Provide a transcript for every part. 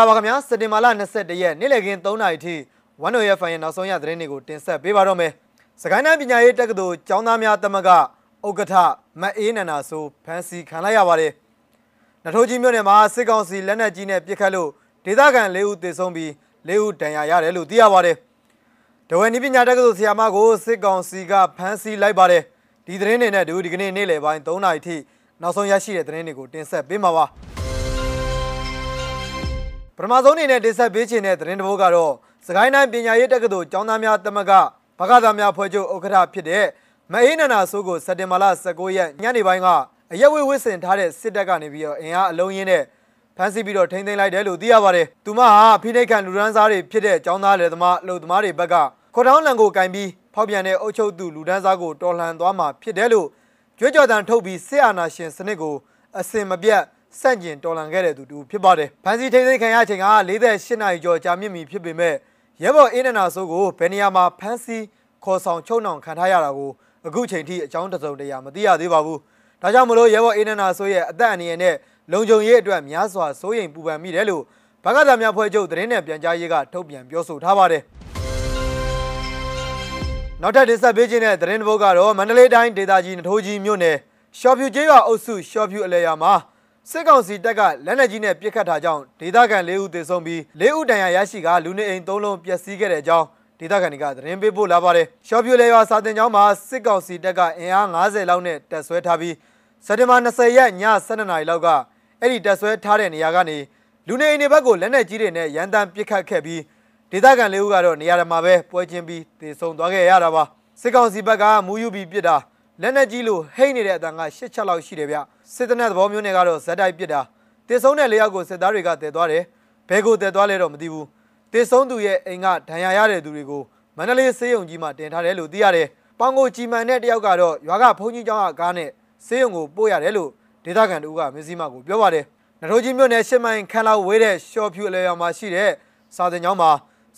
္ဂလာပါခင်ဗျာစက်တင်ဘာလ22ရက်နေ့လည်ခင်း3နာရီထိဝန်တော်ရဲ့ဖိုင်ရဲ့နောက်ဆုံးရသတင်းတွေကိုတင်ဆက်ပေးပါတော့မယ်စကိုင်းတိုင်းပညာရေးတက္ကသိုလ်ကျောင်းသားများတမကဥက္ကဋ္ဌမတ်အေးနန္ဒာဆိုဖန်စီခံလိုက်ရပါတယ်နထိုးကြီးမြို့နယ်မှာစစ်ကောင်စီလက်နက်ကြီးနဲ့ပစ်ခတ်လို့ဒေသခံ၄ဦးသေဆုံးပြီး၄ဦးဒဏ်ရာရတယ်လို့သိရပါတယ်ဒဝဲနီးပညာတက္ကသိုလ်ဆရာမကိုစစ်ကောင်စီကဖမ်းဆီးလိုက်ပါတယ်ဒီသတင်းတွေနဲ့ဒီဒီကနေ့နေ့လယ်ပိုင်း3နာရီထိနောက်ဆုံးရရှိတဲ့သတင်းတွေကိုတင်ဆက်ပေးမှာပါ ပထမဆုံးအနေနဲ့တင်ဆက်ပေးခြင်းတဲ့သတင်းတစ်ပုဒ်ကတော့စကိုင်းတိုင်းပညာရေးတက္ကသိုလ်ကျောင်းသားများတမကဗကသားများဖွဲ့ချုပ်ဥက္ကဋ္ဌဖြစ်တဲ့မအေးနန္ဒာဆိုးကိုစက်တင်ဘာလ19ရက်ညနေပိုင်းကအရက်ဝေးဝစ်စင်ထားတဲ့စစ်တပ်ကနေပြီးတော့အင်အားအလုံးရင်းနဲ့ဖမ်းဆီးပြီးတော့ထိန်းသိမ်းလိုက်တယ်လို့သိရပါတယ်။သူမဟာဖိနှိတ်ခံလူဒန်းစားတွေဖြစ်တဲ့ကျောင်းသားလယ်သမားအလုပ်သမားတွေဘက်ကခေါတောင်းလန်ကိုကင်ပြီးဖောက်ပြန်တဲ့အုပ်ချုပ်သူလူဒန်းစားကိုတော်လှန်သွားမှာဖြစ်တယ်လို့ကြွေးကြော်တန်ထုတ်ပြီးစစ်အာဏာရှင်စနစ်ကိုအစင်မပြတ် စန့်ကျင်တော်လှန်ခဲ့တဲ့သူတူဖြစ်ပါတယ်။ဖမ်းဆီးထိန်းသိမ်းခံရချိန်က48နာရီကျော်ကြာမြင့်ပြီဖြစ်ပေမဲ့ရဲဘော်အင်းနနာဆိုးကိုဘယ်နေရာမှာဖမ်းဆီးခေါ်ဆောင်ချုပ်နှောင်ခံထားရတာကိုအခုချိန်ထိအကြောင်းတစုံတရာမသိရသေးပါဘူး။ဒါကြောင့်မလို့ရဲဘော်အင်းနနာဆိုးရဲ့အသက်အန္တရာယ်နဲ့လုံခြုံရေးအတွက်များစွာစိုးရိမ်ပူပန်မိတယ်လို့ဗကသာများဖွဲ့ချုပ်သတင်းနဲ့ပြန်ကြားရေးကထုတ်ပြန်ပြောဆိုထားပါတယ်။နောက်ထပ်တင်ဆက်ပေးခြင်းတဲ့သတင်းတစ်ပုဒ်ကတော့မန္တလေးတိုင်းဒေသကြီးနထိုးကြီးမြို့နယ်ရှော့ဖြူကျေးရွာအုပ်စုရှော့ဖြူအလဲရွာမှာ စစ်ကောင်စီတပ်ကလက်နက်ကြီးနဲ့ပစ်ခတ်တာကြောင့်ဒေသခံ၄ဦးသေဆုံးပြီး၄ဦးဒဏ်ရာရရှိကလူနေအိမ်၃လုံးပျက်စီးခဲ့တဲ့အကြောင်းဒေသခံတွေကသတင်းပေးပို့လာပါတယ်။ရှော့ဖြူလဲရွာစာတင်ကျောင်းမှာစစ်ကောင်စီတပ်ကအင်အား90လောက်နဲ့တပ်ဆွဲထားပြီးစက်တင်ဘာ20ရက်ည12နာရီလောက်ကအဲ့ဒီတပ်ဆွဲထားတဲ့နေရာကနေလူနေအိမ်တွေဘက်ကိုလက်နက်ကြီးတွေနဲ့ရန်တမ်းပစ်ခတ်ခဲ့ပြီးဒေသခံ၄ဦးကတော့နေရာမှာပဲပွဲချင်းပြီးသေဆုံးသွားခဲ့ရတာပါစစ်ကောင်စီဘက်ကမူယူပြီးပစ်တာ လက်နက်ကြီးလိုဟိတ်နေတဲ့အတန်က၈ချက်လောက်ရှိတယ်ဗျစစ်တပ်နဲ့သဘောမျိုးနဲ့ကတော့ဇက်တိုက်ပစ်တာတေဆုံးတဲ့လေးယောက်ကိုစစ်သားတွေကတည်သွားတယ်ဘဲကိုတည်သွားလဲတော့မသိဘူးတေဆုံးသူရဲ့အိမ်ကဒဏ်ရာရတဲ့သူတွေကိုမန္တလေးစေးရုံကြီးမှာတင်ထားတယ်လို့သိရတယ်ပေါင်ကိုကြည်မှန်တဲ့တယောက်ကတော့ရွာကဘုန်းကြီးကျောင်းကကားနဲ့စေးရုံကိုပို့ရတယ်လို့ဒေသခံတို့ကမင်းစည်းမကိုပြောပါတယ်နထိုးကြီးမြို့နယ်ရှစ်မိုင်ခန်းလောက်ဝေးတဲ့ရှော့ဖြူအလဲရောင်မှာရှိတဲ့စာတင်ကျောင်းမှာ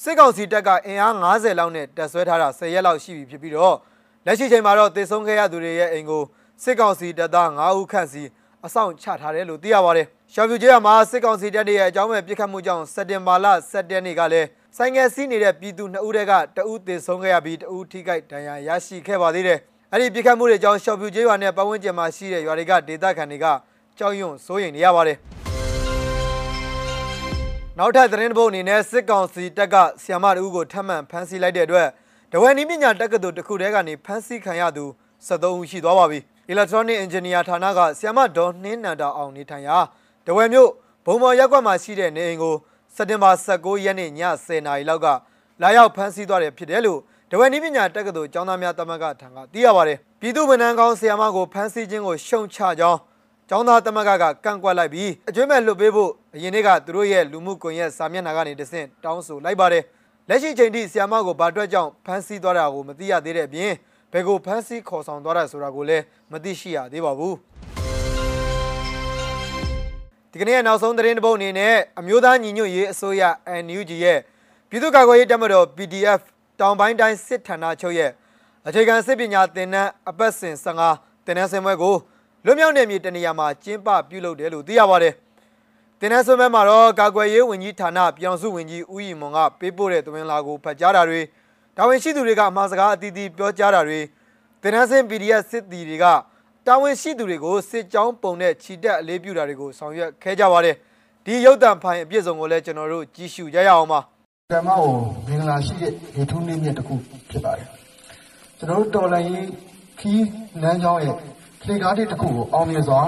စစ်ကောင်စီတပ်ကအင်အား90လောက်နဲ့တပ်ဆွဲထားတာ10ရက်လောက်ရှိပြီဖြစ်ပြီးတော့ လက်ရှိချိန်မှာတော့တေဆုံးခဲ့ရသူတွေရဲ့အိမ်ကိုစစ်ကောင်စီတပ်သား9ဦးခန့်စီအဆောင်ချထားတယ်လို့သိရပါတယ်။ရှော့ဖြူကျေးရွာမှာစစ်ကောင်စီတပ်တွေရဲ့အကြောင်းမဲ့ပြစ်ခတ်မှုကြောင့်စက်တင်ဘာလ17ရက်နေ့ကလည်းဆိုင်ငယ်စီးနေတဲ့ပြည်သူ2ဦးတက်ကတဦးသေဆုံးခဲ့ရပြီးတဦးထိခိုက်ဒဏ်ရာရရှိခဲ့ပါသေးတယ်။အဲ့ဒီပြစ်ခတ်မှုတွေကြောင့်ရှော့ဖြူကျေးရွာနဲ့ပတ်ဝန်းကျင်မှာရှိတဲ့ရွာတွေကဒေသခံတွေကကြောက်ရွံ့စိုးရိမ်နေရပါတယ်။နောက်ထပ်သတင်းတစ်ပုဒ်အနေနဲ့စစ်ကောင်စီတပ်ကဆီယမတူကိုထပ်မံဖမ်းဆီးလိုက်တဲ့အတွက် ဒဝဲနီးပညာတက္ကသိုလ်တစ်ခုတည်းကနေဖမ်းဆီးခံရသူ73ဦးရှိသွားပါပြီ။ Electronic Engineer ဌာနကဆီယမဒေါ်နှင်းနန္ဒာအောင်နေထိုင်ရာဒဝဲမြို့ဘုံမော်ရက်ကွက်မှာရှိတဲ့နေအိမ်ကိုစက်တင်ဘာ19ရက်နေ့ည10:00နာရီလောက်ကလာရောက်ဖမ်းဆီးသွားတယ်ဖြစ်တယ်လို့ဒဝဲနီးပညာတက္ကသိုလ်ကျောင်းသားများတမန်ကထံကသိရပါတယ်။ပြည်သူ့ဗဏ္ဍာကောင်းဆီယမကိုဖမ်းဆီးခြင်းကိုရှုံချကြောင်းကျောင်းသားတမကကကန့်ကွက်လိုက်ပြီးအကျွမ်းမဲ့လွတ်ပေးဖို့အရင်နေ့ကသူတို့ရဲ့လူမှုကွန်ရက်စာမျက်နှာကနေတဆင့်တောင်းဆိုလိုက်ပါတယ် လက်ရှိချိန်ထိဆီယမကိုဘာအတွက်ကြောင့်ဖမ်းဆီးသွားတာကိုမသိရသေးတဲ့အပြင်ဘယ်ကိုဖမ်းဆီးခေါ်ဆောင်သွားတာဆိုတာကိုလည်းမသိရှိရသေးပါဘူးဒီကနေ့နောက်ဆုံးသတင်းတစ်ပုဒ်အနေနဲ့အမျိုးသားညီညွတ်ရေးအစိုးရ NUG ရဲ့ပြည်သူ့ကာကွယ်ရေးတပ်မတော် PDF တောင်ပိုင်းတိုင်းစစ်ဌာနချုပ်ရဲ့အခြေခံစစ်ပညာသင်တန်းအပတ်စဉ်15သင်တန်းဆင်ပွဲကိုလွတ်မြောက်နယ်မြေတနေရာမှာကျင်းပပြုလုပ်တယ်လို့သိရပါတယ်။ တင်နန်းဆွေးမဲ့မှာတော့ကာကွယ်ရေးဝန်ကြီးဌာနပြောင်စုဝန်ကြီးဦးရီမွန်ကပေးပို့တဲ့သွင်းလာကိုဖတ်ကြားတာတွေတာဝန်ရှိသူတွေကအမှားစကားအသီးသီးပြောကြားတာတွေတင်နန်းစင် PDF စစ်တီတွေကတာဝန်ရှိသူတွေကိုစစ်ကြောင်းပုံနဲ့ခြိတက်အလေးပြုတာတွေကိုဆောင်ရွက်ခဲ့ကြပါတယ်။ဒီရုပ်တံဖိုင်အပြည့်စုံကိုလည်းကျွန်တော်တို့ကြည့်ရှုကြရအောင်ပါ။ဓမ္မကိုမင်္ဂလာရှိတဲ့ရေထူးနေ့မြတ်တစ်ခုဖြစ်ပါတယ်။ကျွန်တော်တို့တော်လိုင်းရေးခီးလမ်းကြောင်းရဲ့လှေကားလေးတစ်ခုကိုအောင်မြင်စွာ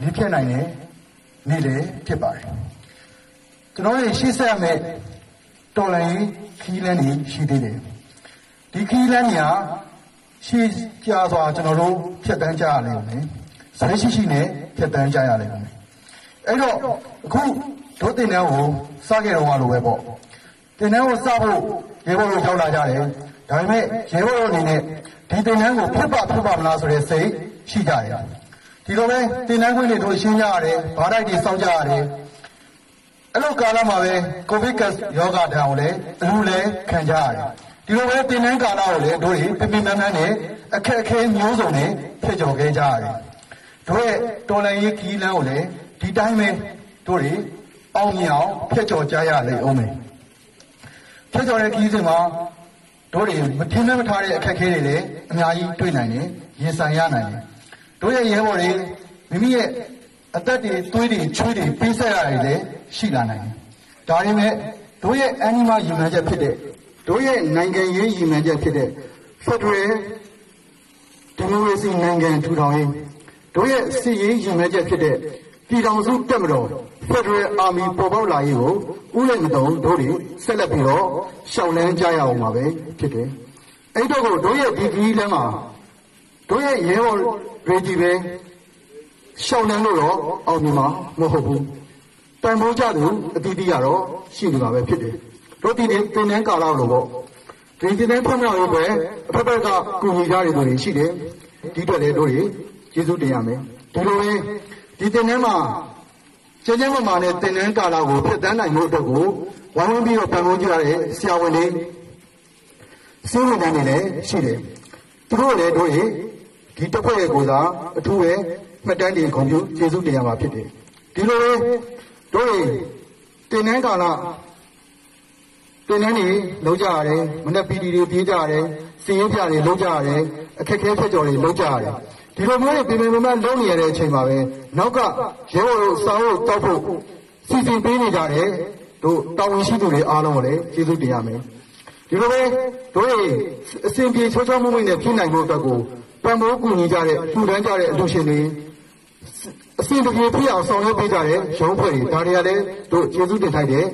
လေးဖြတ်နိုင်တဲ့ နေ့လည်းဖြစ်ပါတယ်ကျွန်တော်ရဲ့ရှေ့ဆက်မဲ့တော်လိုင်းခီးလန်းနေရှိသေးတယ်ဒီခီးလန်းကြီးဟာရှေ့ကြာစွာကျွန်တော်တို့ဖြတ်တန်းကြရလိမ့်မယ်ဇာရှိရှိနဲ့ဖြတ်တန်းကြရလိမ့်မယ်အဲ့တော့အခုဒုတင်တန်းကိုစခဲ့တော့လို့ပဲပေါ့တင်တန်းကိုစဖို့ရေဘော်ကိုရောက်လာကြတယ်ဒါပေမဲ့ရေဘော်အနေနဲ့ဒီသင်တန်းကိုဖြစ်ပါဖြစ်ပါမလားဆိုတဲ့စိတ်ရှိကြတယ် ဒီလိုပဲသင်တန်းခွင့်တွေတို့ရှင်းကြရတယ်ဘာတိုက်တွေစောင့်ကြရတယ်အဲ့လိုကာလမှာပဲကိုဗစ်ကပ်ယောဂတံကိုလည်းအလူလည်းခံကြရတယ်ဒီလိုပဲသင်တန်းကာလကိုလည်းတို့တွေပြပြမန်းမန်းနဲ့အခက်အခဲမျိုးစုံနဲ့ဖြစ်ကြော်ခဲ့ကြရတယ်တို့ရဲ့တော်လန်ရေးခီးလန်းကိုလည်းဒီတိုင်းပဲတို့တွေအောင်မြင်အောင်ဖျက်ချော်ကြရလိမ့်အောင်မယ်ဖျက်ချော်တဲ့ခီးစဉ်မှာတို့တွေမထင်မဲ့မထားတဲ့အခက်အခဲတွေလည်းအများကြီးတွေ့နိုင်တယ်ရင်ဆိုင်ရနိုင်တယ် တို့ရဲ့ရဲဘော်တွေမိမိရဲ့အသက်တွေသွေးတွေချွေးတွေပေးဆက်ရတယ်လည်းရှိလာနိုင်တယ်ဒါပေမဲ့တို့ရဲ့ animal ယူမှန်းချက်ဖြစ်တဲ့တို့ရဲ့နိုင်ငံရေးယူမှန်းချက်ဖြစ်တဲ့ Federal ဒီမိုကရေစီနိုင်ငံထူထောင်ရေးတို့ရဲ့စီရေးရည်မှန်းချက်ဖြစ်တဲ့ပြည်ထောင်စုတက်မတော် Federal Army ပေါ်ပေါက်လာရေးကိုဥယျာဉ်မတုံတို့တွေဆက်လက်ပြီးတော့ရှောင်လန်းကြရအောင်ပါပဲဖြစ်တယ်။အဲ့တော့ကိုတို့ရဲ့ဒီကြီးလမ်းမှာတို့ရဲ့ရဲဘော် တွေကြီးပဲရှောင်လန်းလို့တော့အောင်မြင်မှာမဟုတ်ဘူး။တန်ဖိုးကြသူအတီးတီးကတော့ရှိနေပါပဲဖြစ်တယ်။တို့ဒီတင်တန်းကာလလို့ပေါ့ဒီတင်တန်းဖွင့်မြောက်ရေးပဲအဖက်ဖက်ကကူညီကြရတဲ့သူတွေရှိတယ်။ဒီတော့လေတို့တွေကျေးဇူးတင်ရမယ်။ဒီလိုပဲဒီတင်တန်းမှာကျင်းကျင်းမမာနဲ့တင်တန်းကာလကိုဖျက်ဆီးနိုင်မှုအတွက်ကိုဝိုင်းဝန်းပြီးတော့ပံ့ပိုးကြရတဲ့ဆရာဝန်တွေစီးဝန်ထမ်းတွေလည်းရှိတယ်။သူတို့လည်းတို့ရဲ့ ဒီတစ်ဖွဲ့ရဲ့ကိုယ်စားအထူးပဲမှတ်တမ်းတင်ခွန်ပြုကျေးဇူးတင်ရမှာဖြစ်တယ်။ဒီလိုပဲတို့ရဲ့တင်တန်းကာလတင်တန်းတွေလုံးကြရတယ်မနေ့ပီတီတွေပြေးကြရတယ်စီရင်ပြတွေလုံးကြရတယ်အခက်အခဲဖြတ်ကျော်တွေလုံးကြရတယ်ဒီလိုမျိုးတွေပြင်ပမမလုံးနေရတဲ့အချိန်မှာပဲနောက်ကရဲဘော်တို့စာအုပ်တောက်ဖို့စီစဉ်ပေးနေကြတယ်တို့တာဝန်ရှိသူတွေအားလုံးကိုလည်းကျေးဇူးတင်ရမယ် ဒီလိုပဲတို့ရဲ့အစဉ်ပြေချောချောမွေ့မွေ့နဲ့ဖြစ်နိုင်ဖို့အတွက်ကိုပံ့ပိုးကူညီကြတဲ့ထူထမ်းကြတဲ့အလူရှင်တွေအစဉ်တပြေဖြစ်အောင်ဆောင်ရွက်ပေးကြတဲ့ရုံးဖွဲ့တွေဒါတွေကလည်းတို့ကျေးဇူးတင်ထိုက်တယ်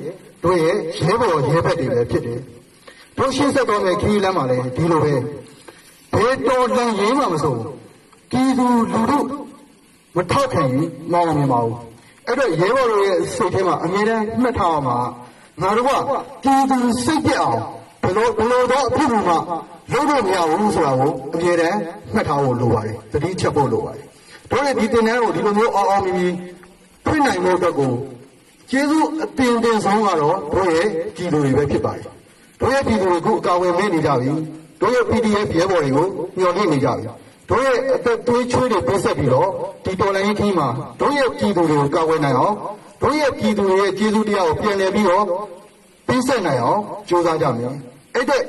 တို့ရဲ့ရဲဘော်ရဲဘက်တွေလည်းဖြစ်တယ်တို့ရှင်းဆက်တော်မဲ့ခီးလမ်းမှာလည်းဒီလိုပဲဘယ်တော်တန်ရေးမှမဆုံးပြည်သူလူထုမထောက်ခံရင်မောင်းမမြင်ပါဘူးအဲ့တော့ရဲဘော်တို့ရဲ့စိတ်ထဲမှာအမြဲတမ်းမှတ်ထားအောင်ပါငါတို့ကပြည်သူစိတ်ပြတ်အောင် ဘလို့ဘလို့တော့အဖြစ်မှလုံးလို့မရဘူးဆိုတာကိုအမြဲတမ်းမှတ်ထားဖို့လိုပါတယ်သတိချက်ဖို့လိုပါတယ်တို့ရဲ့ဒီတင်တန်းကိုဒီလိုမျိုးအောင်အောင်မြင်မြင်ဖွင့်နိုင်ဖို့အတွက်ကိုကျေးဇူးအတင်တင်ဆုံးကတော့တို့ရဲ့ပြည်သူတွေပဲဖြစ်ပါတယ်တို့ရဲ့ပြည်သူတွေကအခုအကာအကွယ်မင်းနေကြပြီတို့ရဲ့ PDF ရဲဘော်တွေကိုညှော်လင့်နေကြပြီတို့ရဲ့အသက်သွေးချွေးတွေပြည့်ဆက်ပြီးတော့ဒီတော်လိုင်းခင်းမှာတို့ရဲ့ပြည်သူတွေကိုကာကွယ်နိုင်အောင်တို့ရဲ့ပြည်သူတွေရဲ့ကျေးဇူးတရားကိုပြန်လည်ပြီးတော့ပြည့်ဆက်နိုင်အောင်ကြိုးစားကြမယ် အဲ့တဲ့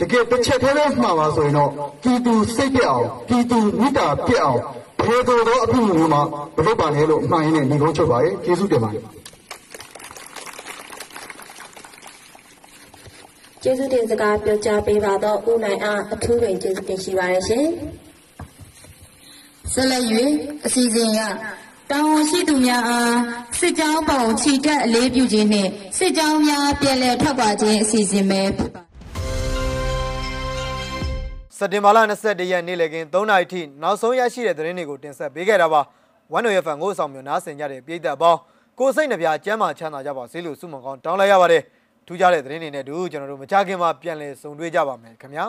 တကယ်တစ်ချက်သေးလေးမှာပါဆိုရင်တော့ပြည်သူစိတ်ပြအောင်ပြည်သူမိတ္တာပြအောင်ဘယ်လိုတော့အဖြစ်မျိုးမှာမလုပ်ပါနဲ့လို့အမှန်ရင်းနဲ့ညီကုန်းချုပ်ပါရဲ့ကျေးဇူးတင်ပါတယ်ကျေးဇူးတင်စကားပြောကြားပေးပါတော့ဦးနိုင်အားအထူးပင်ကျေးဇူးတင်ရှိပါတယ်ရှင်ဆက်လက်၍အစီအစဉ်ရ တာဝန်ရှိသူများအားစစ်ကြောင်းပေါချီတက်အလေးပြုခြင်းနှင့်စစ်ကြောင်းများပြည်လည်ထွက်ခွာခြင်းအစီအစဉ်ပဲဖြစ်ပါစက်တင်ဘာလ22ရက်နေ့လည်ကင်း3နာရီထိနောက်ဆုံးရရှိတဲ့သတင်းတွေကိုတင်ဆက်ပေးခဲ့တာပါဝန်တော်ရဖန်ကိုဆောင်မျိုးနားဆင်ကြတဲ့ပြည်သက်အပေါင်းကိုစိတ်နှပြကျမ်းမာချမ်းသာကြပါစေလို့ဆုမွန်ကောင်းတောင်းလိုက်ရပါတယ်ထူးခြားတဲ့သတင်းတွေနဲ့တူကျွန်တော်တို့မကြခင်မှာပြန်လည်ဆုံတွေ့ကြပါမယ်ခင်ဗျာ